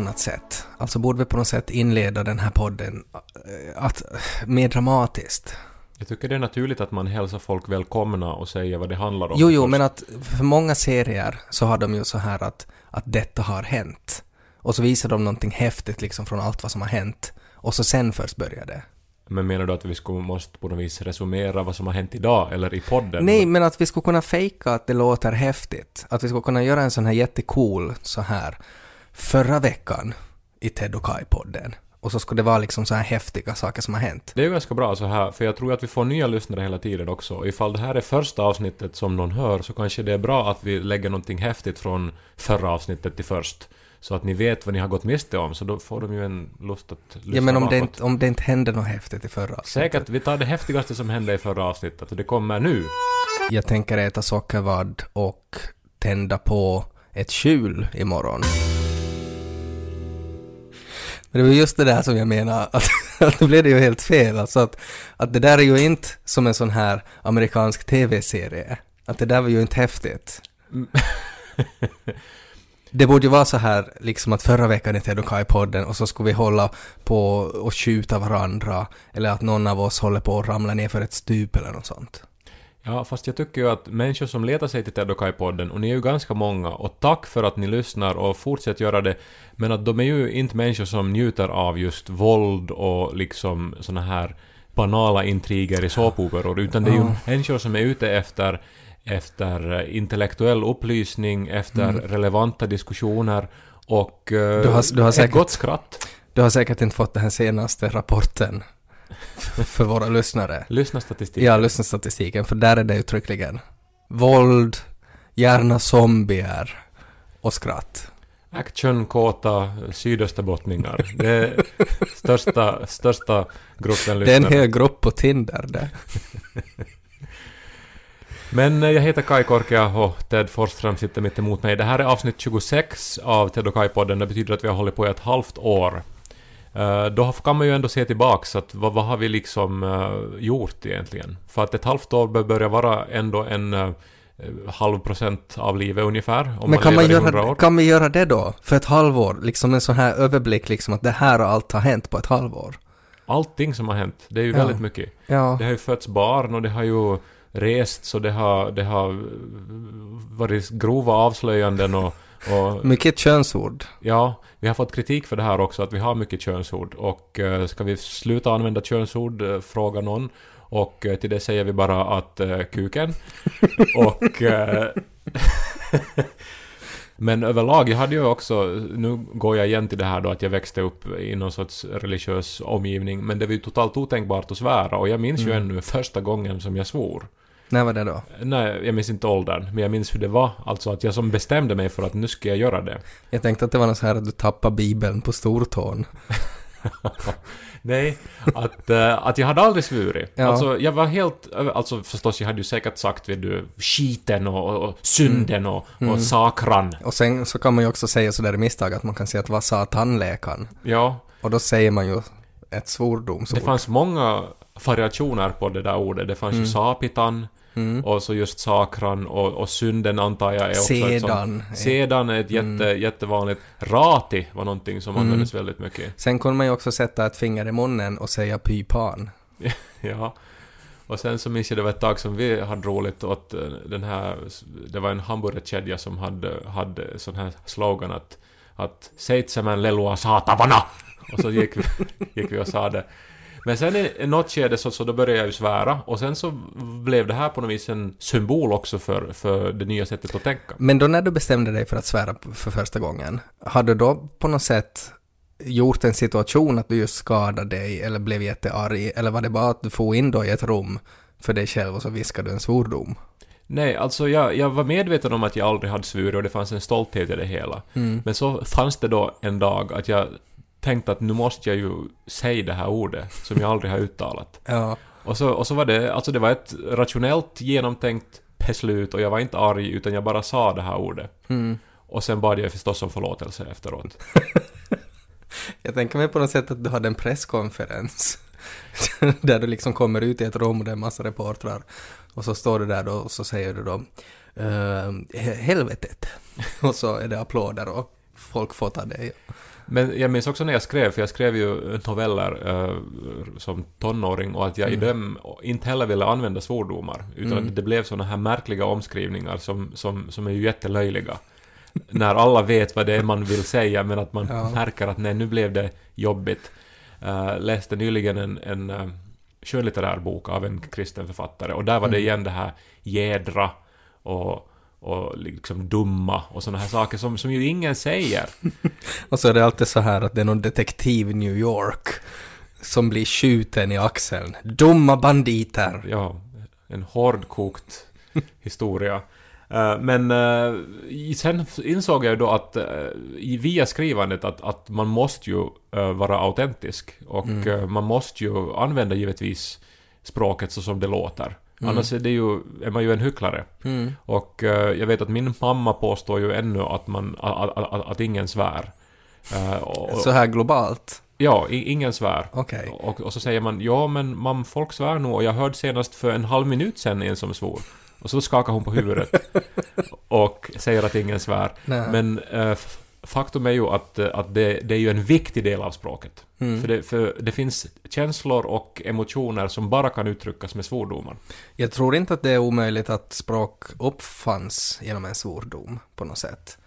annat sätt? Alltså borde vi på något sätt inleda den här podden äh, att, mer dramatiskt? Jag tycker det är naturligt att man hälsar folk välkomna och säger vad det handlar om. Jo, jo, men att för många serier så har de ju så här att, att detta har hänt. Och så visar de någonting häftigt liksom från allt vad som har hänt. Och så sen först börjar det. Men menar du att vi skulle, måste på något vis resumera vad som har hänt idag, eller i podden? Nej, men att vi skulle kunna fejka att det låter häftigt. Att vi skulle kunna göra en sån här jättecool så här förra veckan i Ted och Kai-podden. Och så skulle det vara liksom så här häftiga saker som har hänt. Det är ju ganska bra så här, för jag tror att vi får nya lyssnare hela tiden också. Ifall det här är första avsnittet som någon hör så kanske det är bra att vi lägger någonting häftigt från förra avsnittet till först. Så att ni vet vad ni har gått miste om, så då får de ju en lust att lyssna Ja, men om det, inte, om det inte hände något häftigt i förra avsnittet. Säkert, vi tar det häftigaste som hände i förra avsnittet och det kommer nu. Jag tänker äta sockervadd och tända på ett kjul imorgon. Men det var just det där som jag menar, att, att nu blev det ju helt fel. Alltså att, att det där är ju inte som en sån här amerikansk TV-serie. Att det där var ju inte häftigt. Det borde ju vara så här liksom att förra veckan i Ted och Kai-podden och så skulle vi hålla på och skjuta varandra eller att någon av oss håller på att ramla ner för ett stup eller något sånt. Ja, fast jag tycker ju att människor som letar sig till Ted och Kai-podden, och ni är ju ganska många, och tack för att ni lyssnar och fortsätt göra det, men att de är ju inte människor som njuter av just våld och liksom såna här banala intriger i såpoperor, utan det är ju Ja. människor som är ute efter efter eh, intellektuell upplysning, efter Mm. relevanta diskussioner och eh, Du har- du har ett säkert- gott skratt. Du har säkert inte fått den här senaste rapporten för våra lyssnare. Lyssna statistik. Ja, lyssnarstatistiken, för där är det uttryckligen våld, gärna zombier och skratt. Actionkåta sydösterbottningar. Det är största, största gruppen Det är en lyssnare. hel grupp på Tinder det. Men eh, jag heter Kai och Ted Forsström sitter mitt emot mig. Det här är avsnitt 26 av Ted och Kai-podden. Det betyder att vi har hållit på i ett halvt år. Eh, Då kan man ju ändå se tillbaks att vad, vad har vi liksom eh, gjort egentligen? För att ett halvt år bör börja vara ändå en eh, halv procent av livet ungefär. Men kan man, i 100 göra, kan vi göra det då? För ett halvår? Liksom en sån här överblick liksom att det här och allt har hänt på ett halvår. Allting som har hänt, det är ju Ja. väldigt mycket. Ja. Det har ju fötts barn och det har ju rest så det har, det har varit grova avslöjanden och, och Mycket könsord. ja, vi har fått kritik för det här också att vi har mycket könsord och eh, ska vi sluta använda könsord, eh, fråga någon och eh, till det säger vi bara att kuken och Men överlag, jag hade ju också, nu går jag igen till det här då att jag växte upp i någon sorts religiös omgivning, men det var ju totalt otänkbart att svära och jag minns ju Mm. ännu första gången som jag svor. När var det då? Nej, jag minns inte åldern, men jag minns hur det var. Alltså att jag som bestämde mig för att nu ska jag göra det. Jag tänkte att det var något så här att du tappade bibeln på stortån. Nej, att, eh, att jag hade aldrig svurit. Ja. Alltså jag var helt, alltså förstås jag hade ju säkert sagt vet du, skiten och, och synden och, Mm. och sakran. Och sen så kan man ju också säga sådär i misstag att man kan säga att vad sa tandläkaren? Ja, Och då säger man ju ett svordomsord. det fanns många variationer på det där ordet. Det fanns ju sapitan, Mm. och så just sakran och, och synden antar jag är också ett sånt. Sedan. Sedan är ett jätte, jättevanligt. Rati var någonting som Mm. användes väldigt mycket. Sen kunde man ju också sätta ett finger i munnen och säga pypan. Ja. Och sen så minns jag det var ett tag som vi hade roligt åt eh, den här, det var en hamburgerkedja som hade, hade sån här slogan att, att Seitsemän lelua saatavana! Och så gick vi, gick vi och sa det. Men sen i något skede så, så då började jag ju svära och sen så blev det här på något vis en symbol också för, för det nya sättet att tänka. Men då när du bestämde dig för att svära för första gången, hade du då på något sätt gjort en situation att du just skadade dig eller blev jättearg, eller var det bara att du får in då i ett rum för dig själv och så viskade du en svordom? Nej, alltså jag, jag var medveten om att jag aldrig hade svurit och det fanns en stolthet i det hela. Mm. Men så fanns det då en dag att jag tänkte att nu måste jag ju säga det här ordet som jag aldrig har uttalat. Ja. Och så, och så var det, alltså det var ett rationellt genomtänkt beslut och jag var inte arg utan jag bara sa det här ordet. Mm. Och sen bad jag förstås om förlåtelse efteråt. Jag tänker mig på något sätt att du hade en presskonferens där du liksom kommer ut i ett rum och det är en massa reportrar och så står du där då och så säger du då "Eh, he- helvetet och så är det applåder och folk får ta det. Men jag minns också när jag skrev, för jag skrev ju noveller eh, som tonåring och att jag Mm. i dem inte heller ville använda svordomar, utan Mm. att det blev såna här märkliga omskrivningar som, som, som är ju jättelöjliga. när alla vet vad det är man vill säga, men att man Ja. märker att nej, nu blev det jobbigt. Uh, läste nyligen en, en uh, skönlitterär bok av en kristen författare, och där var det Mm. igen det här jädra och och liksom dumma och såna här saker som, som ju ingen säger. Och så är det alltid så här att det är någon detektiv i New York som blir skjuten i axeln. Dumma banditer! ja, en hårdkokt historia. Eh, Men eh, sen insåg jag ju då att eh, via skrivandet att, att man måste ju vara autentisk och Mm. man måste ju använda givetvis språket så som det låter. Mm. Annars är, det ju, är man ju en hycklare. Mm. Och eh, jag vet att min mamma påstår ju ännu att, man, att, att, att, ingen svär. Eh, och, Så här globalt? Ja, ingen svär. Okej. Och, och så säger man ja men mam, folk svär nog och jag hörde senast för en halv minut sedan en som svor. Och så skakar hon på huvudet och säger att ingen svär. Nej. Men f- faktum är ju att, eh, att det, det är ju en viktig del av språket. Mm. För, det, för det finns känslor och emotioner som bara kan uttryckas med svordomar. Jag tror inte att det är omöjligt att språk uppfanns genom en svordom på något sätt.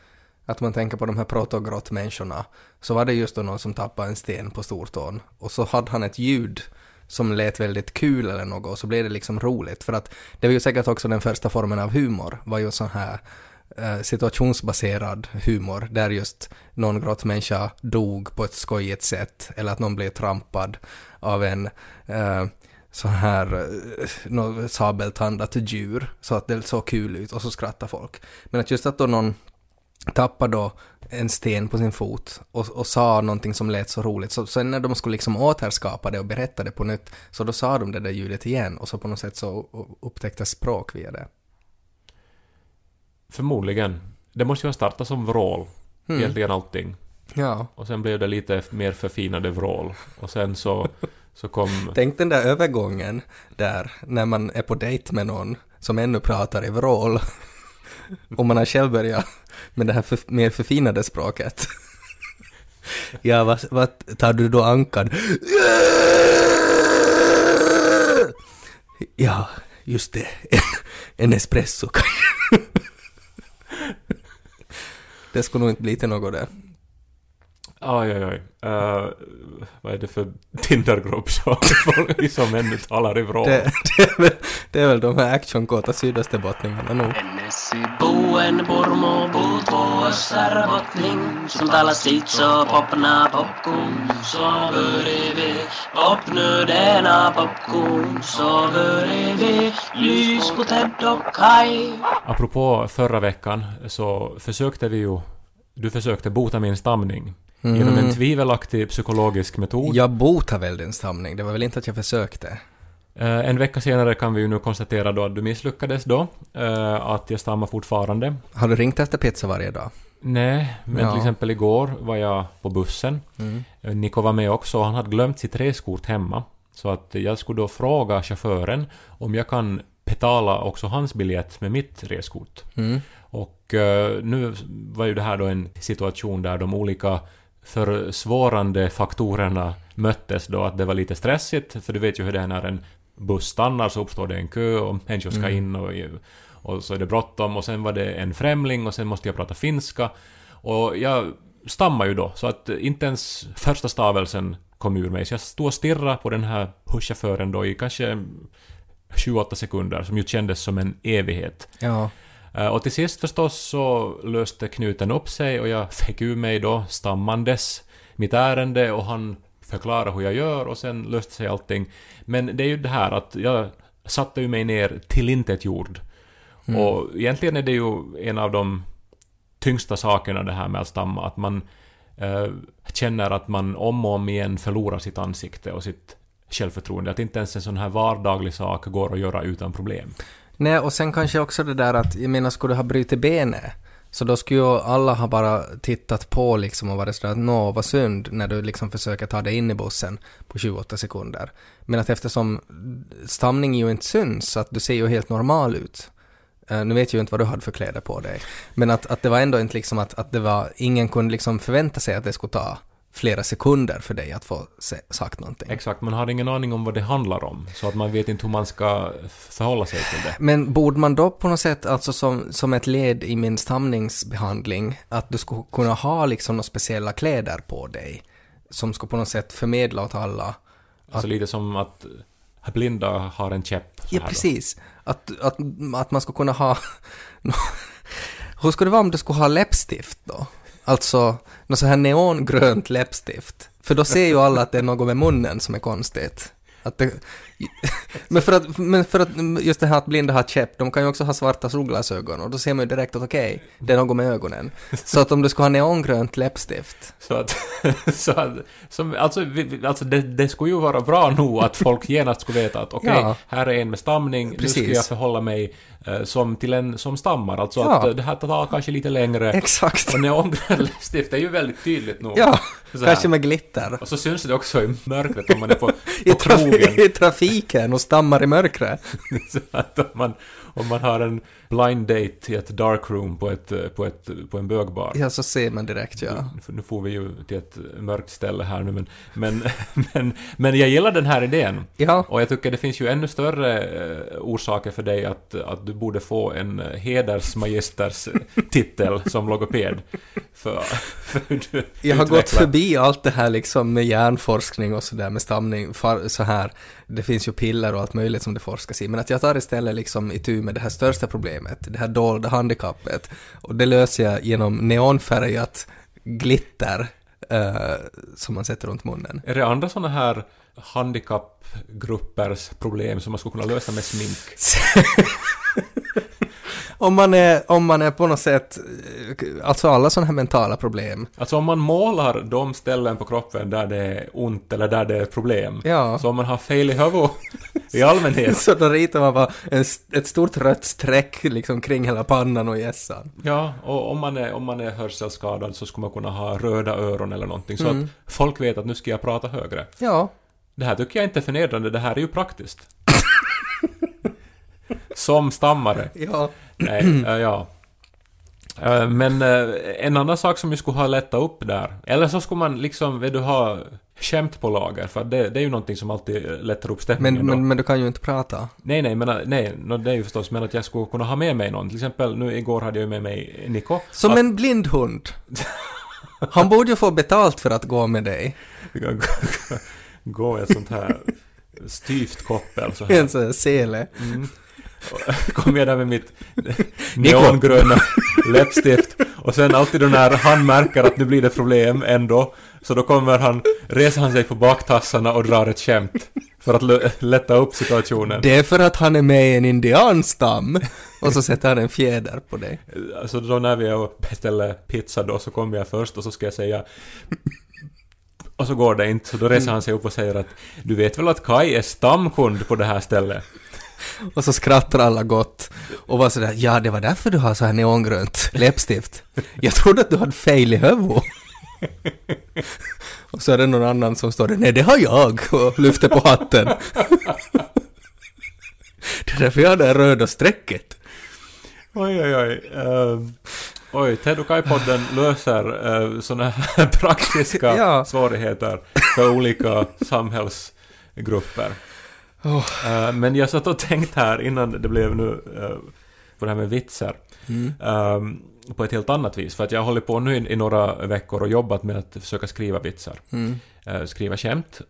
Att man tänker på de här protogrottmänniskorna, så var det just då någon som tappade en sten på stortån och så hade han ett ljud som lät väldigt kul eller något och så blev det liksom roligt. För att det var ju säkert också den första formen av humor, var ju sån här Eh, situationsbaserad humor där just någon grottmänniska dog på ett skojigt sätt eller att någon blev trampad av en eh, sån här eh, sabeltandat djur så att det såg kul ut och så skrattar folk. Men att just att då någon tappade då en sten på sin fot och, och sa någonting som lät så roligt. Så sen när de skulle liksom återskapa det och berätta det på nytt så då sa de det där ljudet igen och så på något sätt så upptäcktes språk via det. Förmodligen. Det måste ju ha startat som vrål. Mm. Egentligen allting. Ja. Och sen blev det lite mer förfinade vrål. Och sen så, så kom... Tänk den där övergången där när man är på dejt med någon som ännu pratar i vrål och man har själv börjat med det här för, mer förfinade språket. Ja, vad, vad tar du då ankad? Ja, just det. En, en espresso kanske. Det skulle nog inte bli till något där. Oj, oj, oj. Eh, vad är det för Tindergrupp som, som ännu talar i vrål? Det, det, är, väl, det är väl de här actionkåta sydösterbottningarna nog. Ennesi buen purmo puut vuossar bottning Som talar sitt så popna popcorn Så börjar vi Popnu denna popcorn Så börjar vi Lys på Ted och Kai Apropå förra veckan så försökte vi ju... Du försökte bota min stamning. Genom en tvivelaktig psykologisk metod. Jag botar väl din stamning, det var väl inte att jag försökte. Eh, en vecka senare kan vi ju nu konstatera då att du misslyckades då. eh, att jag stammar fortfarande. Har du ringt efter pizza varje dag? Nej, men Ja. till exempel igår var jag på bussen. Eh, Nico var med också och han hade glömt sitt reskort hemma. Så att jag skulle då fråga chauffören om jag kan betala också hans biljett med mitt reskort. Mm. Och nu var ju det här då en situation där de olika försvårande faktorerna möttes då, att det var lite stressigt, för du vet ju hur det är när en buss stannar så uppstår det en kö och människor ska in och, och så är det bråttom och sen var det en främling och sen måste jag prata finska. Och jag stammar ju då, så att inte ens första stavelsen kom ur mig. Så jag stod och stirrade på den här busschauffören då i kanske 7-8 sekunder, som ju kändes som en evighet. Ja. Eh, Och till sist förstås så löste knuten upp sig och jag fick ur mig då stammandes mitt ärende och han förklarade hur jag gör och sen löste sig allting. Men det är ju det här att jag satte ju mig ner tillintetgjord. Och egentligen är det ju en av de tyngsta sakerna det här med att stamma, att man eh, känner att man om och om igen förlorar sitt ansikte och sitt självförtroende. Att inte ens en sån här vardaglig sak går att göra utan problem. Nej, och sen kanske också det där att, jag menar, skulle du ha brutit benet, så då skulle ju alla ha bara tittat på liksom och varit sådär att nå, vad synd, när du liksom försöker ta dig in i bussen på 28 sekunder. Men att eftersom stamning ju inte syns, så att du ser ju helt normal ut. Uh, nu vet jag ju inte vad du hade för kläder på dig. Men att, att det var ändå inte liksom att, att det var, ingen kunde liksom förvänta sig att det skulle ta flera sekunder för dig att få sagt någonting. Exakt, man har ingen aning om vad det handlar om, så att man vet inte hur man ska förhålla sig till det. Men borde man då på något sätt, alltså som, som ett led i min stamningsbehandling, att du skulle kunna ha liksom några speciella kläder på dig, som skulle på något sätt förmedla åt alla Alltså lite som att blinda har en käpp. Ja, då. precis. Att, att, att man skulle kunna ha... Hur skulle det vara om du skulle ha läppstift då? Alltså, något så här neongrönt läppstift. För då ser ju alla att det är något med munnen som är konstigt. Att det, men, för att, men för att just det här att blinda har käpp, de kan ju också ha svarta solglasögon och då ser man ju direkt att okej, det är något med ögonen. Så att om du ska ha neongrönt läppstift, Så att, så att som, alltså, alltså det, det skulle ju vara bra nog att folk genast skulle veta att okej, Ja. här är en med stamning, nu Precis. ska jag förhålla mig eh, som till en som stammar. Alltså Ja. att eh, det här tar kanske lite längre. exakt. Och neongrön läppstift är ju väldigt tydligt nog. Ja, kanske med glitter. Och så syns det också i mörkret om man är på, I, på krogen. traf- I trafiken och stammar i mörkret. Så att om man, om man har en blind date i ett darkroom på, ett, eh, på, ett, på en bögbar. Ja, så ser man direkt ja. Nu får vi ju till ett mörkt ställe här nu men, men, men, men jag gillar den här idén. Ja, Och jag tycker det finns ju ännu större eh, orsaker för dig att, att du borde få en eh, hedersmagisters titel som logoped. För, för hur du Jag har gått utvecklar- förbi allt det här liksom med hjärnforskning och sådär med stamning, far, så här. Det finns ju piller och allt möjligt som det forskas i, men att jag tar istället liksom itu med det här största problemet, det här dolda handikappet. Och det löser jag genom neonfärgat glitter eh, som man sätter runt munnen. Är det andra sådana här handikappgruppers problem som man skulle kunna lösa med smink? om, man är, om man är på något sätt, eh, alltså alla sådana här mentala problem. Alltså om man målar de ställen på kroppen där det är ont eller där det är problem. Ja. Så om man har fel i huvudet i allmänhet. Så då ritar man bara en, ett stort rött streck liksom kring hela pannan och hjässan. Ja, och om man, är, om man är hörselskadad så skulle man kunna ha röda öron eller någonting så Mm. att folk vet att nu ska jag prata högre. Ja, Det här tycker jag inte är förnedrande, det här är ju praktiskt. Som stammare. ja. Nej, äh, ja. Äh, Men äh, en annan sak som ju skulle ha lättat upp där, eller så skulle man liksom, vet du, ha skämt på lager, för det, det är ju någonting som alltid lättar upp stämningen Men, men, men du kan ju inte prata. Nej, nej, men nej, no, det är ju förstås, men att jag skulle kunna ha med mig någon. Till exempel, nu igår hade jag ju med mig Niko. Som Att- en blind hund. Han borde ju få betalt för att gå med dig. gå i ett sånt här styvt koppel så här. En sån här sele. Mm. Kom jag där med mitt neongröna läppstift och sen alltid då när han märker att nu blir det problem ändå så då kommer han, reser han sig på baktassarna och drar ett skämt för att lätta upp situationen. Det är för att han är med i en indianstam. Och så sätter han en fjäder på dig. Alltså då när vi och beställer pizza då så kommer jag först och så ska jag säga och så går det inte, så då reser han sig upp och säger att du vet väl att Kai är stamkund på det här stället? Och så skrattar alla gott. Och var sådär, ja det var därför du har så här neongrönt läppstift. Jag trodde att du hade fel i huvudet. Och så är det någon annan som står där, nej det har jag, och lyfter på hatten. Det är därför jag har det här röda strecket. Oj, oj, oj. Ehm, oj, Ted och Kai-podden löser uh, sådana här praktiska Ja. svårigheter för olika samhällsgrupper. Oh. Eh, men jag satt och tänkt här innan det blev nu eh, på det här med vitsar. Mm. ehm, på ett helt annat vis. För att jag har hållit på nu i, i några veckor och jobbat med att försöka skriva vitsar. Mm. eh, skriva skämt.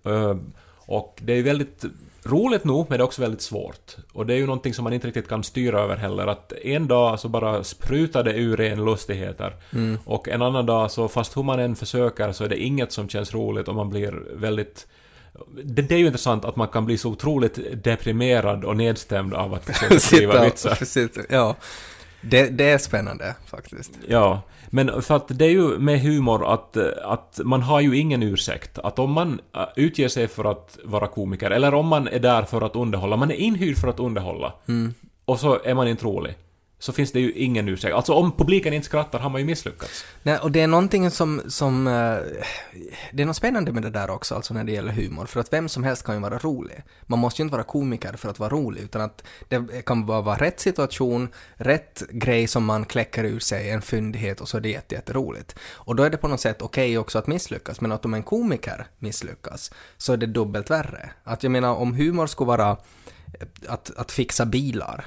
Och det är ju väldigt roligt nog, men det är också väldigt svårt. Och det är ju någonting som man inte riktigt kan styra över heller, att en dag så bara sprutar det ur en lustigheter. Mm. Och en annan dag så, fast hur man än försöker, så är det inget som känns roligt och man blir väldigt... Det, är ju intressant att man kan bli så otroligt deprimerad och nedstämd av att försöka skriva vitsar. ja. Det, det är spännande faktiskt. Ja, men för att det är ju med humor att, att man har ju ingen ursäkt. Att om man eh, utger sig för att vara komiker, eller om man är där för att underhålla, man är inhyrd för att underhålla, Mm. och så är man inte rolig så finns det ju ingen ursäkt. Alltså om publiken inte skrattar har man ju misslyckats. Nej, och det är någonting som, som eh, det är något spännande med det där också, alltså när det gäller humor, för att vem som helst kan ju vara rolig. Man måste ju inte vara komiker för att vara rolig, utan att det kan bara vara rätt situation, rätt grej som man kläcker ur sig, en fyndighet och så är det jätte, jätteroligt. Och då är det på något sätt okej också att misslyckas, men att om en komiker misslyckas så är det dubbelt värre. Att jag menar, om humor skulle vara eh, att, att fixa bilar,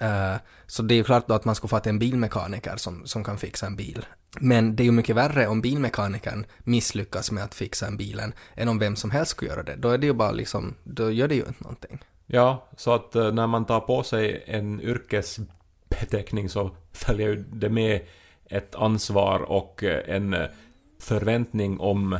Eh, så det är ju klart då att man skulle få en bilmekaniker som, som kan fixa en bil. Men det är ju mycket värre om bilmekanikern misslyckas med att fixa en bilen än om vem som helst skulle göra det. Då är det ju bara liksom, då gör det ju inte någonting. Ja, så att eh, när man tar på sig en yrkesbeteckning så följer ju det med ett ansvar och eh, en förväntning om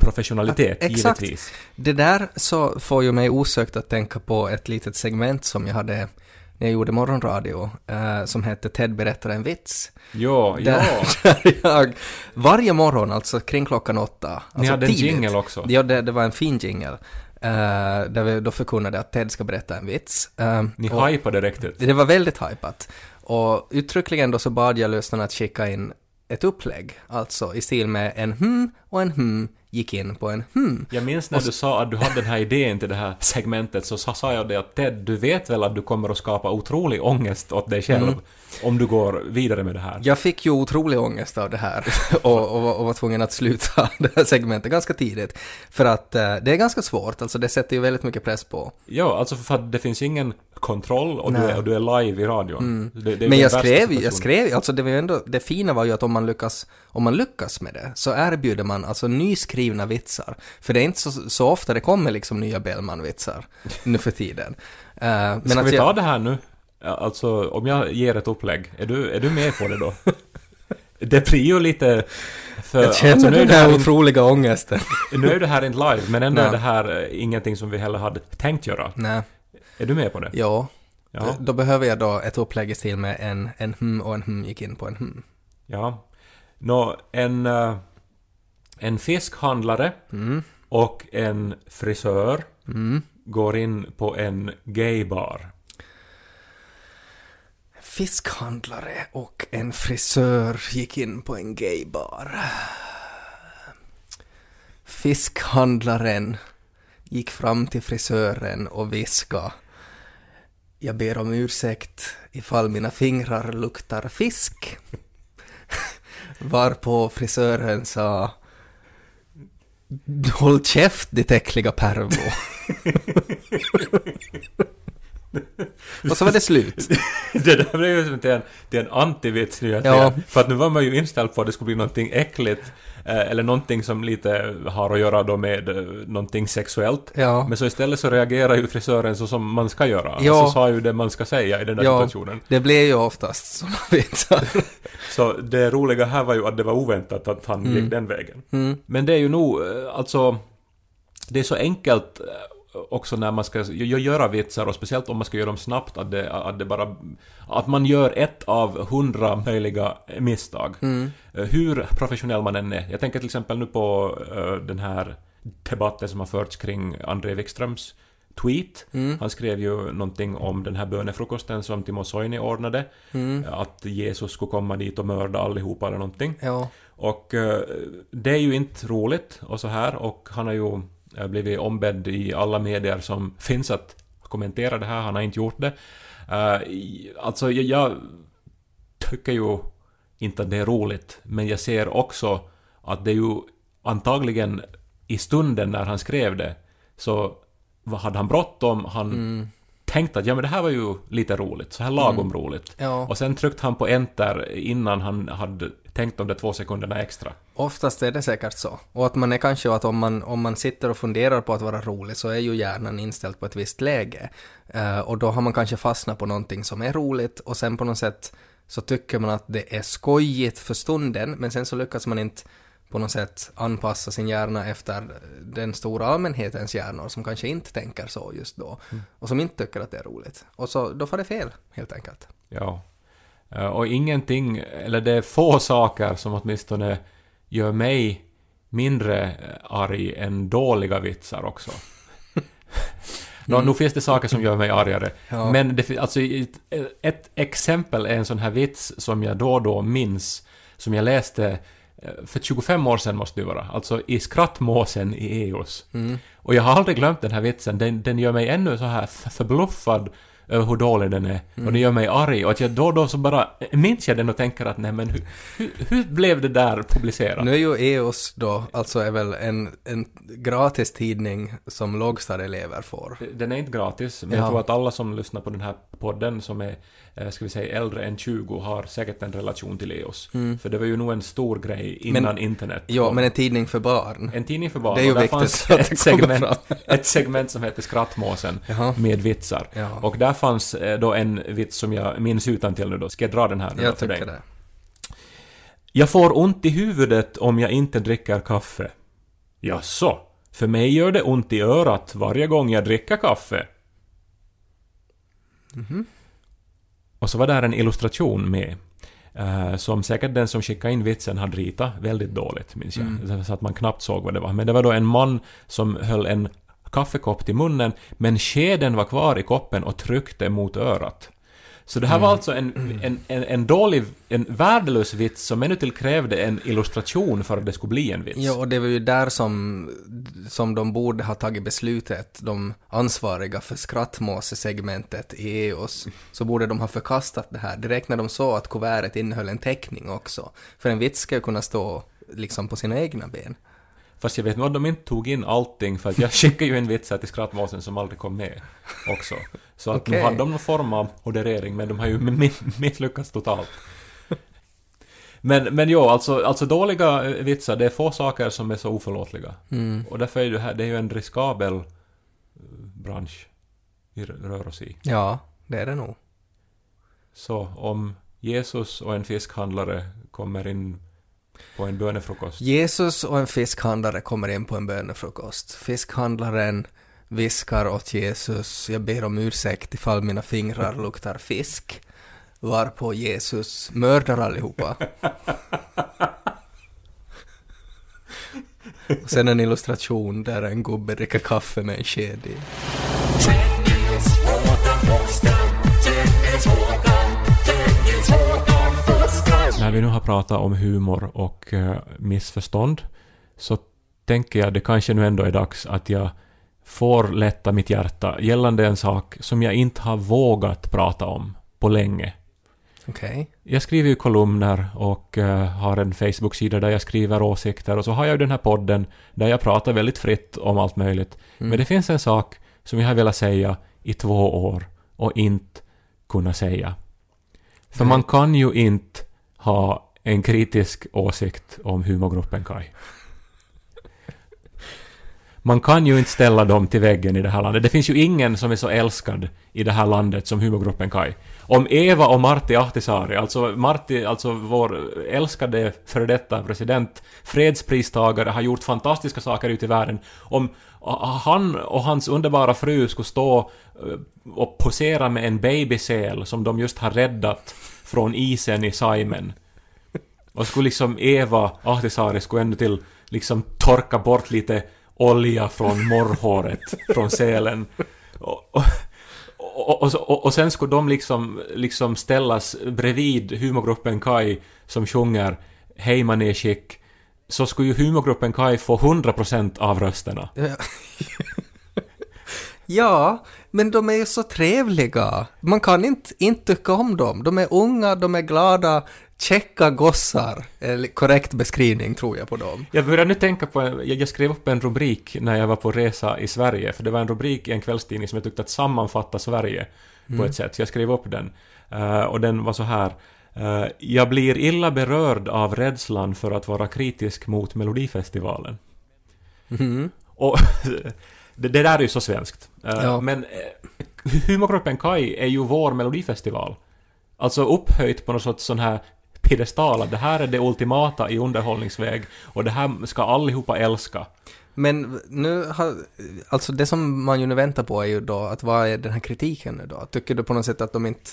professionalitet, ja, exakt. givetvis. Det där så får ju mig osökt att tänka på ett litet segment som jag hade när jag gjorde morgonradio uh, som hette Ted berättar en vits. Ja, där, ja. Där jag varje morgon, alltså kring klockan åtta. Alltså Ni hade en tidigt, jingle också. Ja, det, det var en fin jingle. Uh, där vi då förkunnade att Ted ska berätta en vits. Uh, Ni och hypade riktigt. Det var väldigt hypat. Och uttryckligen då så bad jag lyssnarna att skicka in ett upplägg, alltså i stil med en hm och en hm gick in på en hmm. Jag minns när du sa att du hade den här idén till det här segmentet så sa jag det att Ted, du vet väl att du kommer att skapa otrolig ångest åt dig själv Mm. om du går vidare med det här? Jag fick ju otrolig ångest av det här och, och, var- och var tvungen att sluta det här segmentet ganska tidigt. För att eh, det är ganska svårt, alltså det sätter ju väldigt mycket press på. Ja, alltså för att det finns ingen kontroll och, du är, och du är live i radion. Det, det ju Men jag skrev, jag skrev, alltså det var ju ändå, det fina var ju att om man lyckas, om man lyckas med det, så erbjuder man alltså nyskrivna vitsar. För det är inte så, så ofta det kommer liksom nya Bellman-vitsar nu för tiden. Eh, men Ska vi jag- ta det här nu? Alltså, om jag ger ett upplägg, är du, är du med på det då? det blir ju lite... För, Jag känner alltså, nu, är den det här här in, otroliga ångesten. nu är det här inte live, men ändå Nej. är det här eh, ingenting som vi heller hade tänkt göra. Nej, Är du med på det? ja. Ja. Då behöver jag då ett upplägg i stil med en, en hm och en hm gick in på en hm. Ja. Nå, en, eh, en fiskhandlare Mm. och en frisör Mm. går in på en gaybar. Fiskhandlare och en frisör gick in på en gaybar. Fiskhandlaren gick fram till frisören och viskade Jag ber om ursäkt ifall mina fingrar luktar fisk. Varpå frisören sa Håll käft ditt äckliga pervo. och så var det slut. det där blev ju som till en, till en antivits nu. Ja. För att nu var man ju inställd på att det skulle bli någonting äckligt. Eh, eller någonting som lite har att göra då med eh, någonting sexuellt. Ja. Men så istället så reagerar ju frisören så som man ska göra. Ja. Alltså sa ju det man ska säga i den där Ja. situationen. Det blir ju oftast sådana vitsar. Så det roliga här var ju att det var oväntat att han gick den vägen. Mm. Men det är ju nog, eh, alltså... Det är så enkelt också när man ska gö- göra vitsar och speciellt om man ska göra dem snabbt att det, att det bara... Att man gör ett av hundra möjliga misstag. Mm. Eh, Hur professionell man än är. Jag tänker till exempel nu på eh, den här debatten som har förts kring André Wikströms tweet. Mm. Han skrev ju någonting om den här bönefrukosten som Timo Soini ordnade. Mm. Att Jesus skulle komma dit och mörda allihopa eller någonting. Ja. Och eh, det är ju inte roligt och så här och han har ju eh, blivit ombedd i alla medier som finns att kommentera det här, han har inte gjort det. Eh, alltså jag, jag tycker ju inte att det är roligt, men jag ser också att det är ju antagligen i stunden när han skrev det så hade han bråttom, han Mm. tänkte att ja men det här var ju lite roligt, så här lagom roligt. Ja. Och sen tryckte han på enter innan han hade tänkt om de två sekunderna extra. Oftast är det säkert så. Och att man är kanske att om man, om man sitter och funderar på att vara rolig så är ju hjärnan inställd på ett visst läge. Eh, och då har man kanske fastnat på någonting som är roligt och sen på något sätt så tycker man att det är skojigt för stunden men sen så lyckas man inte på något sätt anpassa sin hjärna efter den stora allmänhetens hjärnor som kanske inte tänker så just då och som inte tycker att det är roligt. Och så då får det fel helt enkelt. Ja. Eh, Och ingenting, eller det är få saker som åtminstone gör mig mindre eh, arg än dåliga vitsar också. Nå, Nu finns det saker som gör mig argare. Ja. Men det, alltså, ett, ett exempel är en sån här vits som jag då och då minns, som jag läste eh, för 25 år sedan måste det vara, alltså i Skrattmåsen i EOS. Mm. Och jag har aldrig glömt den här vitsen, den, den gör mig ännu så här förbluffad över hur dålig den är. Och det gör mig arg. Och att jag då och då så bara minns jag den och tänker att nej men hur, hur, hur blev det där publicerat? Nu är ju EOS då, alltså är väl en, en gratis tidning som lågstadieelever får. Den är inte gratis, men Ja. jag tror att alla som lyssnar på den här podden som är, ska vi säga, äldre än 20 har säkert en relation till EOS. För det var ju nog en stor grej innan Men- internet. Ja, men en tidning för barn. en tidning för barn. Det är ju och viktigt fanns ett segment, ett segment som heter Skrattmåsen Jaha. med vitsar. Ja. Och där fanns eh, då en vits som jag minns utan till nu då. Ska jag dra den här nu Jag för dig? det. Jag får ont i huvudet om jag inte dricker kaffe. Jaså? För mig gör det ont i örat varje gång jag dricker kaffe. Och så var där en illustration med. eh, som säkert den som skickade in vitsen hade ritat väldigt dåligt, minns jag. Så att man knappt såg vad det var. Men det var då en man som höll en kaffekopp till munnen, men skeden var kvar i koppen och tryckte mot örat. Så det här var alltså en, en, en, en dålig, en värdelös vits som ännu till krävde en illustration för att det skulle bli en vits. Ja, och det var ju där som, som de borde ha tagit beslutet, de ansvariga för skrattmåsesegmentet i EOS, så borde de ha förkastat det här direkt när de såg att kuvertet innehöll en teckning också. För en vits ska ju kunna stå liksom på sina egna ben. Fast jag vet nog att de inte tog in allting för att jag skickade ju en vits till skrattmåsen som aldrig kom med också. Så att nu Okej. hade de någon form av moderering men de har ju mi- misslyckats totalt. Men, men jo, alltså, alltså dåliga eh, vitsar, det är få saker som är så oförlåtliga. Mm. Och därför är det här, det är ju en riskabel eh, bransch vi rör oss i. Ja, det är det nog. Så om Jesus och en fiskhandlare kommer in på en bönefrukost. Jesus och en fiskhandlare kommer in på en bönefrukost. Fiskhandlaren viskar åt Jesus, jag ber om ursäkt ifall mina fingrar luktar fisk. Varpå Jesus mördar allihopa. Och sen en illustration där en gubbe dricker kaffe med en sked i. vi nu har pratat om humor och eh, missförstånd så tänker jag det kanske nu ändå är dags att jag får lätta mitt hjärta gällande en sak som jag inte har vågat prata om på länge. Okej. Jag skriver ju kolumner och eh, har en Facebook-sida där jag skriver åsikter och så har jag ju den här podden där jag pratar väldigt fritt om allt möjligt. Men det finns en sak som jag har velat säga i två år och inte kunna säga. För man kan ju inte ha en kritisk åsikt om humorgruppen Kai. Man kan ju inte ställa dem till väggen i det här landet. Det finns ju ingen som är så älskad i det här landet som humorgruppen Kai. Om Eva och Martti Ahtisaari, alltså Martti, alltså vår älskade före detta president, fredspristagare, har gjort fantastiska saker ute i världen. Om han och hans underbara fru skulle stå eh, och posera med en babysäl som de just har räddat från isen i Saimen. Och skulle liksom Eva Ahtisaari skulle ännu till liksom torka bort lite olja från morrhåret från sälen. Och, och, och, och, och, och sen skulle de liksom, liksom ställas bredvid humorgruppen Kai som sjunger Hej manéskick så skulle ju humorgruppen Kai få 100% av rösterna. Ja, men de är ju så trevliga. Man kan inte, inte tycka om dem. De är unga, de är glada, checka gossar. Eller korrekt beskrivning tror jag på dem. Jag börjar nu tänka på, en, jag skrev upp en rubrik när jag var på resa i Sverige, för det var en rubrik i en kvällstidning som jag tyckte att sammanfattar Sverige på ett sätt, så jag skrev upp den. Eh, och den var så här. eh, jag blir illa berörd av rädslan för att vara kritisk mot Melodifestivalen. Mhm. Och det, det där är ju så svenskt. Eh, Ja. Men eh, humorgruppen Kai är ju vår Melodifestival. Alltså upphöjt på något sorts sån här piedestal att det här är det ultimata i underhållningsväg och det här ska allihopa älska. Men nu har, alltså det som man ju nu väntar på är ju då att vad är den här kritiken nu då? Tycker du på något sätt att de inte,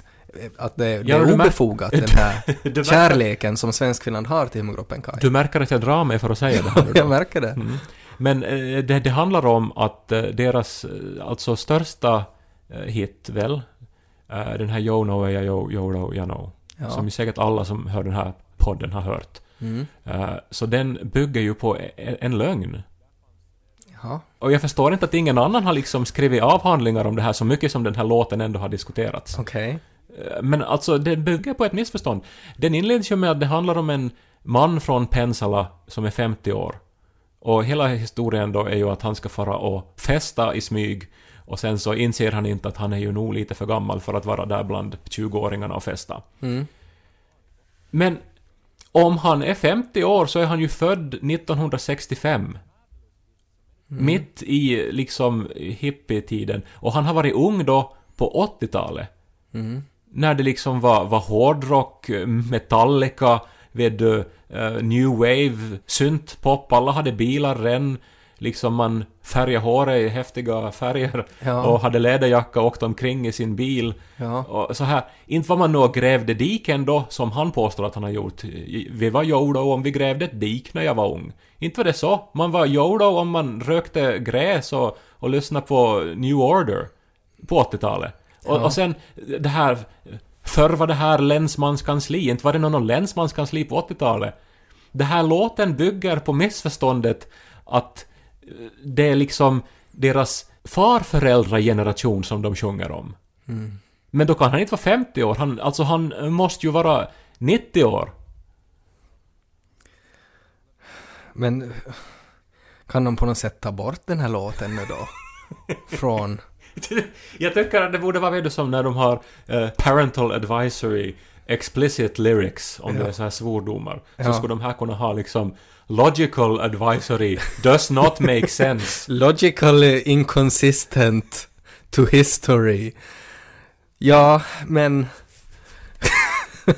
att det, det Ja, är obefogat den här märker- kärleken som Svenskfinland har till humorgruppen Kaj? Du märker att jag drar mig för att säga det här Jag märker det. Mm. Men eh, det, det handlar om att eh, deras, eh, alltså största hit väl, den här Yo No Way Yo Yo You Know, Ja. som ju säkert alla som hör den här podden har hört. Mm. Så den bygger ju på e- en lögn. Och jag förstår inte att ingen annan har liksom skrivit avhandlingar om det här så mycket som den här låten ändå har diskuterats. Eh, Men alltså, det bygger på ett missförstånd. Den inleds ju med att det handlar om en man från Pensala som är 50 år. Och hela historien då är ju att han ska fara och festa i smyg. Och sen så inser han inte att han är ju nog lite för gammal för att vara där bland 20-åringarna och festa. Mm. Men om han är 50 år så är han ju född 1965. Mitt i liksom hippietiden. Och han har varit ung då på 80-talet. Mm. När det liksom var, var hårdrock, Metallica, vet du, eh, new wave, syntpop, alla hade bilar redan. Liksom man färgade håret i häftiga färger Ja. och hade läderjacka och åkte omkring i sin bil. Ja. Och så här, inte var man nog grävde diken då, som han påstår att han har gjort. Vi var Jodo om vi grävde ett dik när jag var ung. Inte var det så. Man var Jodo om man rökte gräs och, och lyssnade på New Order på 80-talet. Och, Ja. och sen det här, förr var det här länsmanskansli, inte var det någon länsmanskansli på 80-talet. Det här låten bygger på missförståndet att eh, det är liksom deras farföräldrageneration som de sjunger om. Mm. Men då kan han inte vara 50 år, han, alltså han måste ju vara 90 år. Men kan de på något sätt ta bort den här låten nu då? Från... Jag tycker att det borde vara du, som när de har eh, parental advisory explicit lyrics, om Ja. det är så här svordomar. Så Ja. skulle de här kunna ha liksom logical advisory does not make sense. Logically inconsistent to history. Ja, men...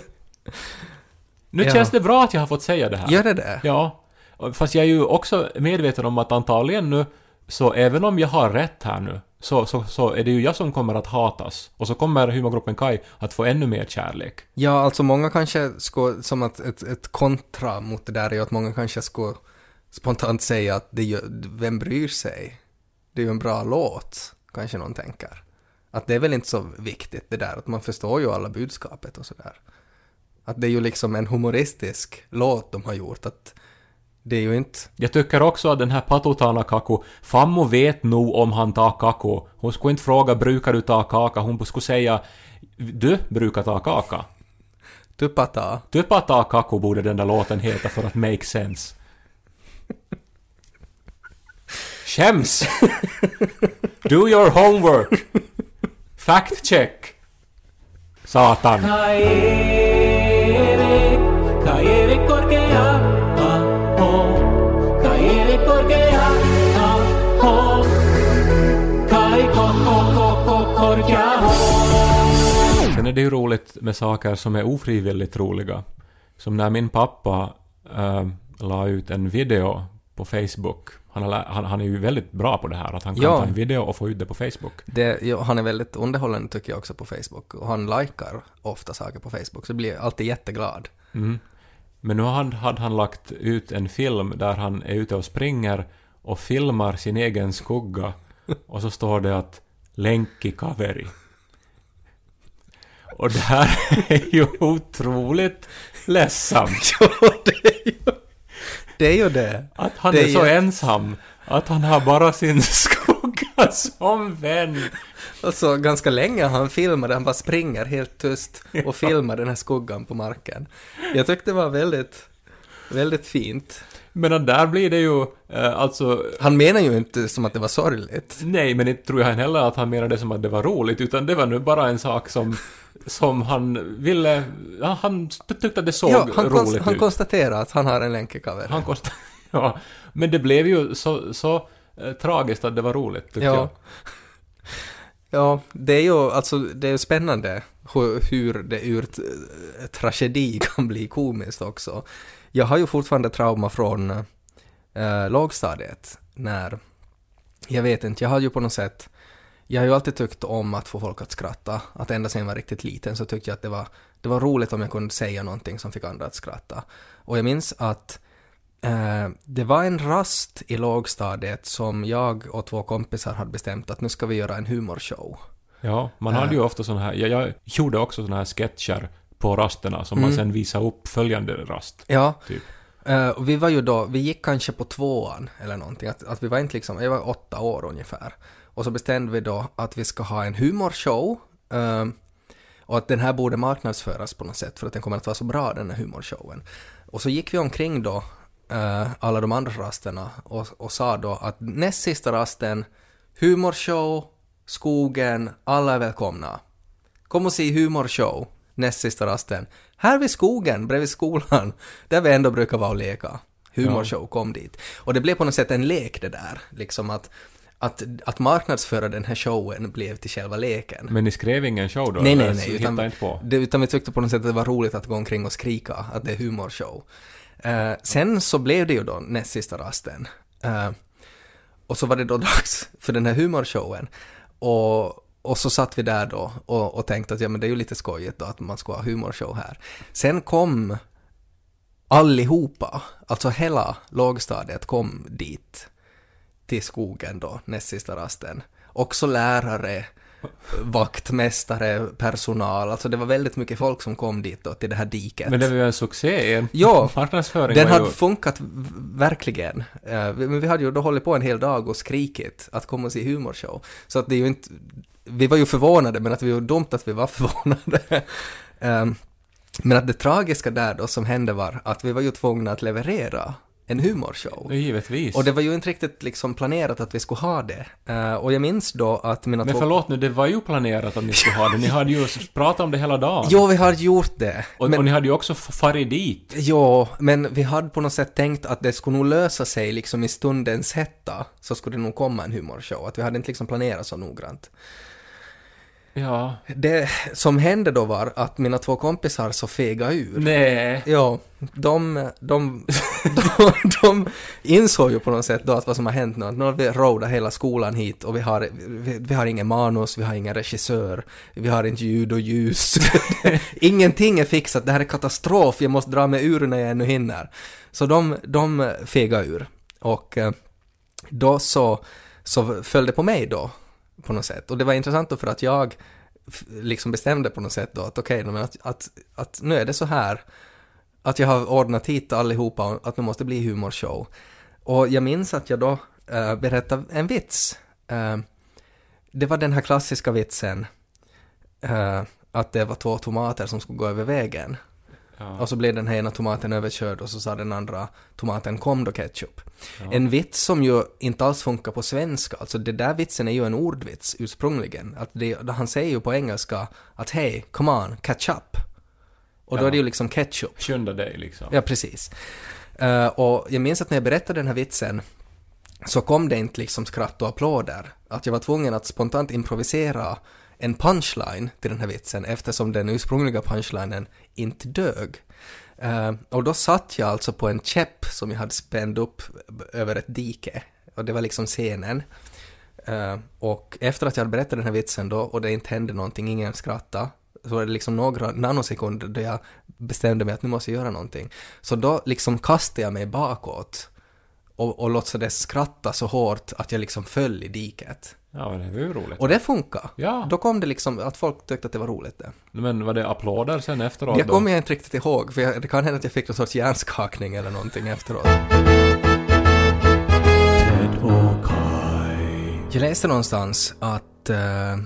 Nu Ja. känns det bra att jag har fått säga det här. Gör det det? Ja. Fast jag är ju också medveten om att antagligen nu, så även om jag har rätt här nu, så, så, så är det ju jag som kommer att hatas. Och så kommer humorgruppen Kai att få ännu mer kärlek. Ja, alltså många kanske skulle, som att ett, ett kontra mot det där är ju att många kanske skulle spontant säga att det gör, vem bryr sig? Det är ju en bra låt, kanske någon tänker. Att det är väl inte så viktigt det där, att man förstår ju alla budskapet och sådär. Att det är ju liksom en humoristisk låt de har gjort, att det är ju inte... Jag tycker också att den här Patutana Kaku, Fammo vet nog om han tar kako. Hon skulle inte fråga brukar du ta kaka, hon skulle säga du brukar ta kaka. Tupata. Typa ta kaku borde den där låten heta för att make sense. Skäms! Do your homework! Fact check! Satan! Korkea, ho. Sen är det ju roligt med saker som är ofrivilligt roliga. Som när min pappa äh, la ut en video på Facebook. Han, har, han, han är ju väldigt bra på det här, att han kan Ja. ta en video och få ut det på Facebook. Det, ja, han är väldigt underhållande tycker jag också på Facebook och han likar ofta saker på Facebook så blir jag alltid jätteglad. Mm. Men nu hade, hade han lagt ut en film där han är ute och springer och filmar sin egen skugga och så står det att länk i kaveri. Och det här är ju otroligt ledsamt. ja, det är ju det. Är ju det. Att han Det är är så ensam. Att han har bara sin skugga som vän. Alltså ganska länge han filmat han bara springer helt tyst och filmar den här skuggan på marken. Jag tyckte det var väldigt, väldigt fint. Men där blir det ju, eh, alltså, Han menar ju inte som att det var sorgligt. nej, men inte tror jag heller att han menade det som att det var roligt, utan det var nu bara en sak som, som han ville, ja, han tyckte att det såg ja, han, roligt konst, han ut. konstaterar att han har en länkecover. han kostade, ja, men det blev ju så, så eh, tragiskt att det var roligt, tyckte Ja. jag. Ja, det är ju alltså, det är spännande hur, hur det ur t- tragedi kan bli komiskt också. Jag har ju fortfarande trauma från äh, lågstadiet när, jag vet inte, jag har ju på något sätt, jag har ju alltid tyckt om att få folk att skratta, att ända sedan jag var riktigt liten så tyckte jag att det var, det var roligt om jag kunde säga någonting som fick andra att skratta. Och jag minns att det var en rast i lågstadiet som jag och två kompisar hade bestämt att nu ska vi göra en humorshow. Ja, man hade ju ofta sådana här... Jag, jag gjorde också sådana här sketcher på rasterna som man sen visade upp följande rast. Ja, Typ. eh, och vi var ju då, vi gick kanske på tvåan eller någonting, att, att vi var inte liksom, jag var åtta år ungefär. Och så bestämde vi då att vi ska ha en humorshow eh, och att den här borde marknadsföras på något sätt för att den kommer att vara så bra den här humorshowen. Och så gick vi omkring då, eh, alla de andra rasterna och, och sa då att näst sista rasten, humorshow, skogen, alla är välkomna. Kom och se humorshow, näst sista rasten. Här vid skogen, bredvid skolan, där vi ändå brukar vara och leka. Humorshow, kom dit. Och det blev på något sätt en lek det där, liksom att, att, att marknadsföra den här showen blev till själva leken. Men ni skrev ingen show då? Nej, nej, nej. Utan, inte på? det, utan vi tyckte på något sätt att det var roligt att gå omkring och skrika att det är humorshow. Uh, sen så blev det ju då näst sista rasten. Uh, och så var det då dags för den här humorshowen. Och, och så satt vi där då och, och tänkte att ja men det är ju lite skojigt då att man ska ha humorshow här. Sen kom allihopa, alltså hela lågstadiet kom dit till skogen då, näst sista rasten. Också lärare, vaktmästare, personal, alltså det var väldigt mycket folk som kom dit då till det här diket. Men det var ju en succé. En Ja, marknadsföring Den hade ju... funkat verkligen. Eh, Men vi hade ju då hållit på en hel dag och skrikit att komma och se humorshow. Så att det är ju inte... Vi var ju förvånade, men att vi var dumt att vi var förvånade. Ehm, Men att det tragiska där då som hände var att vi var ju tvungna att leverera en humorshow. Givetvis. Och det var ju inte riktigt liksom planerat att vi skulle ha det. Eh, Och jag minns då att mina Men förlåt nu, det var ju planerat att ni skulle ha det. Ni hade ju pratat om det hela dagen. Jo, vi har gjort det. och, men... och ni hade ju också farit dit. Ja, men vi hade på något sätt tänkt att det skulle nog lösa sig liksom i stundens hetta, så skulle det nog komma en humorshow, att vi hade inte liksom planerat så noggrant. Ja. Det som hände då var att mina två kompisar så fega ur. Nej. Ja, de, de, de, de insåg ju på något sätt då att vad som har hänt nu, att nu har vi roadat hela skolan hit och vi har, vi, vi har ingen manus, vi har ingen regissör, vi har inte ljud och ljus. Ingenting är fixat, det här är katastrof, jag måste dra mig ur när jag ännu hinner. Så de, de fegade ur. Och eh, då så, så föll det på mig då, på något sätt. Och det var intressant då för att jag liksom bestämde på något sätt då att okej, okay, att, att, att nu är det så här att jag har ordnat hit allihopa och att nu måste bli humorshow. Och jag minns att jag då äh, berättade en vits. Äh, det var den här klassiska vitsen äh, att det var två tomater som skulle gå över vägen. Ja. Och så blev den här ena tomaten överkörd och så sa den andra tomaten kom då ketchup. Ja. En vits som ju inte alls funkar på svenska, alltså det där vitsen är ju en ordvits ursprungligen. Att det, han säger ju på engelska att hej, come on, catch up. Och då Ja. är det ju liksom ketchup. Skynda dig liksom. Ja, precis. Eh, och jag minns att när jag berättade den här vitsen så kom det inte liksom skratt och applåder. Att jag var tvungen att spontant improvisera en punchline till den här vitsen eftersom den ursprungliga punchlinen inte dög. Uh, och då satt jag alltså på en käpp som jag hade spänd upp över ett dike. Och det var liksom scenen. Uh, och efter att jag hade berättat den här vitsen då och det inte hände någonting, ingen skrattade, så var det liksom några nanosekunder då jag bestämde mig att nu måste jag göra någonting. Så då liksom kastade jag mig bakåt och, och låtsades skratta så hårt att jag liksom föll i diket. Ja, men det var ju roligt. Och det funkar. Ja. Då kom det liksom att folk tyckte att det var roligt det. Men var det applåder sen efteråt Det då? kommer jag inte riktigt ihåg, för jag, det kan hända att jag fick någon sorts hjärnskakning eller någonting efteråt. Jag läste någonstans att eh,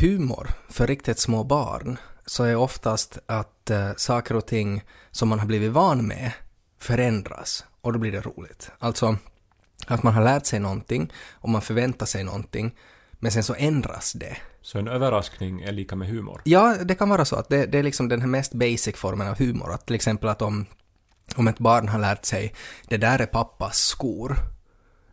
humor för riktigt små barn så är oftast att eh, saker och ting som man har blivit van med förändras och då blir det roligt. Alltså att man har lärt sig någonting och man förväntar sig någonting men sen så ändras det. Så en överraskning är lika med humor? Ja, det kan vara så att det, det är liksom den här mest basic formen av humor. Att till exempel att om, om ett barn har lärt sig det där är pappas skor.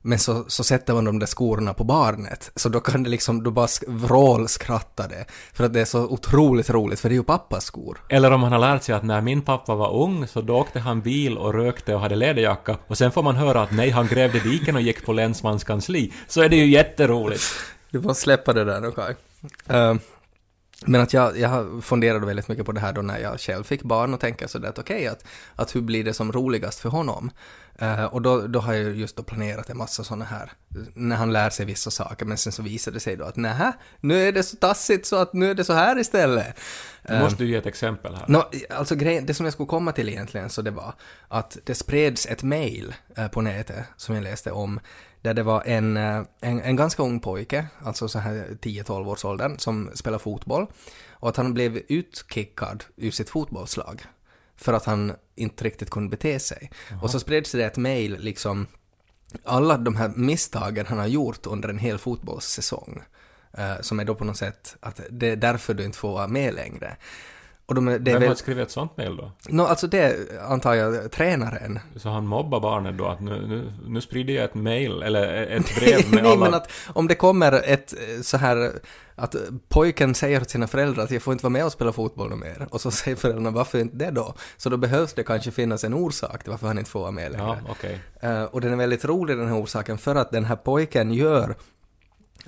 Men så, så sätter man de där skorna på barnet. Så då kan det liksom, då bara sk- vrålskrattar det. För att det är så otroligt roligt, för det är ju pappas skor. Eller om man har lärt sig att när min pappa var ung så då åkte han bil och rökte och hade läderjacka och sen får man höra att nej, han grävde diken och gick på länsmans kansli. Så är det ju jätteroligt. Du får släppa det där nu Kaj. Uh, Men att jag, jag funderade väldigt mycket på det här då när jag själv fick barn och tänker sådär att okej, att, att hur blir det som roligast för honom? Eh, och då, då har jag just då planerat en massa sådana här, när han lär sig vissa saker, men sen så visar det sig då att nähä, nu är det så tassigt så att nu är det så här istället. Nu måste du ge ett exempel här. Nå, alltså grejen, det som jag skulle komma till egentligen så det var att det spreds ett mail eh, på nätet som jag läste om där det var en, eh, en, en ganska ung pojke, alltså så här 10-12 års åldern, som spelar fotboll och att han blev utkickad ur sitt fotbollslag för att han inte riktigt kunde bete sig. Och så spreds det ett mail liksom alla de här misstagen han har gjort under en hel fotbollssäsong. eh, som är då på något sätt att det är därför du inte får vara med längre. Och de, det Vem väl, har skrivit ett sånt mail då? no, alltså det antar jag tränaren. Så han mobbar barnet då att nu, nu, nu sprider jag ett mail, eller ett brev med Nej, alla... men att om det kommer ett eh, så här att pojken säger till sina föräldrar att jag får inte vara med och spela fotboll mer och så säger föräldrarna varför inte det då? Så då behövs det kanske finnas en orsak till varför han inte får vara med längre. Ja, okej. Eh, och den är väldigt rolig den här orsaken för att den här pojken gör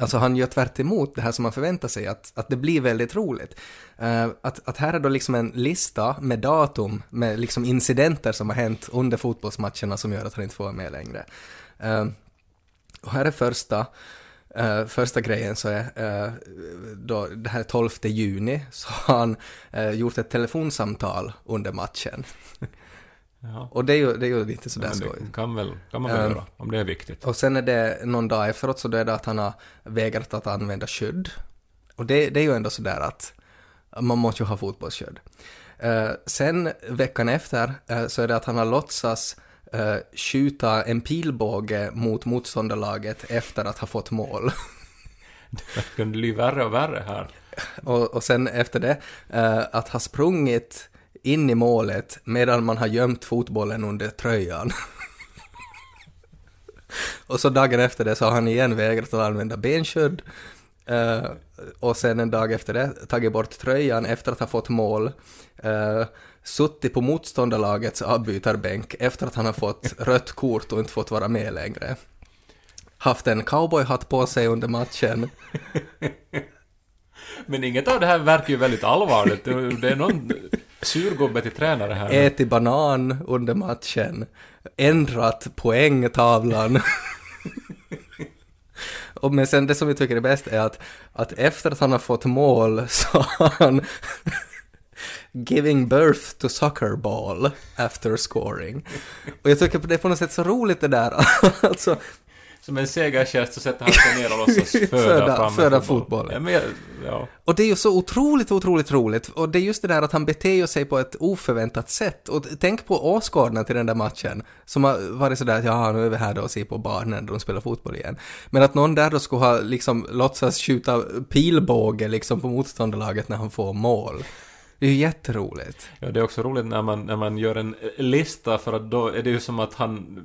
Alltså han gör tvärt emot det här som man förväntar sig, att, att det blir väldigt roligt. Uh, att, att här är då liksom en lista med datum, med liksom incidenter som har hänt under fotbollsmatcherna som gör att han inte får vara med längre. Uh, och här är första, uh, första grejen så är då det här 12 juni så har han gjort ett telefonsamtal under matchen. Ja. Och det är ju, det är ju lite sådär Men skoj. kan, väl, kan man väl Ehm. göra, om det är viktigt. Och sen är det någon dag efteråt så då är det att han har vägrat att använda skydd. Och det, det är ju ändå sådär att man måste ju ha fotbollsskydd. Eh, sen veckan efter eh, så är det att han har låtsas eh, skjuta en pilbåge mot motståndarlaget efter att ha fått mål. Det kan bli värre och värre här. och, och sen efter det eh, att ha sprungit in i målet medan man har gömt fotbollen under tröjan. och så dagen efter det så har han igen vägrat att använda benskydd. Eh, och sen en dag efter det tagit bort tröjan efter att ha fått mål. Uh, suttit på motståndarlagets avbytarbänk efter att han har fått rött kort och inte fått vara med längre. Haft en cowboyhatt på sig under matchen. Men inget av det här verkar ju väldigt allvarligt. Det är någon surgubbe till tränare här. ätit banan under matchen, ändrat poängtavlan. Och men sen det som vi tycker är bäst är att, att efter att han har fått mål så har han giving birth to soccer ball after scoring. Och jag tycker det är på något sätt så roligt det där. alltså, som en segergest så sätter han sig ner och låtsas föda, Föda- fram föda fotboll. fotbollen. Ja, men, ja. Och det är ju så otroligt, otroligt roligt. Och det är just det där att han beter sig på ett oförväntat sätt. Och tänk på åskådarna till den där matchen. Som har varit sådär att ja, nu är vi här då och ser på barnen då de spelar fotboll igen. Men att någon där då skulle ha liksom låtsas skjuta pilbåge liksom på motståndarlaget när han får mål. Det är ju jätteroligt. ja, det är också roligt när man, när man gör en lista för att då är det ju som att han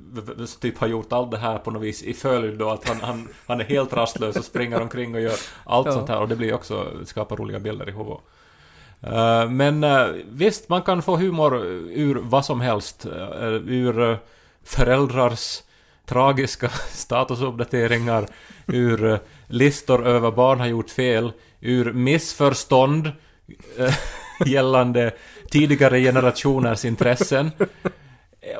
typ har gjort allt det här på något vis i följd då att han, han, han är helt rastlös och springer omkring och gör allt Ja. sånt här och det blir också, skapar roliga bilder i huvudet. Eh, men eh, visst, man kan få humor ur vad som helst. eh, ur föräldrars tragiska statusuppdateringar, ur listor över barn har gjort fel, ur missförstånd gällande tidigare generationers intressen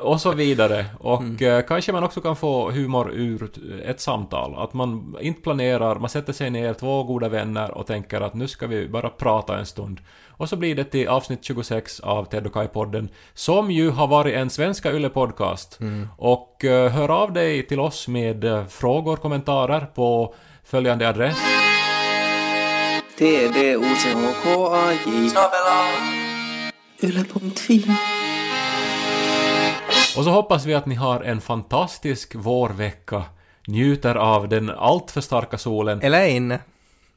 och så vidare. Och eh, kanske man också kan få humor ur ett samtal. Att man inte planerar, man sätter sig ner, två goda vänner och tänker att nu ska vi bara prata en stund. Och så blir det till avsnitt 26 av Ted och Kai-podden, som ju har varit en Svenska Yle-podcast. Och eh, hör av dig till oss med eh, frågor, kommentarer på följande adress. T-D-O-C-H-K-A-J Yle.fi Och så hoppas vi att ni har en fantastisk vårvecka, njuter av den alltför starka solen, Eller inne.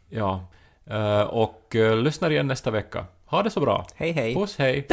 ja, eh, och eh, lyssnar igen nästa vecka. Ha det så bra. Hej hej. Puss, hej!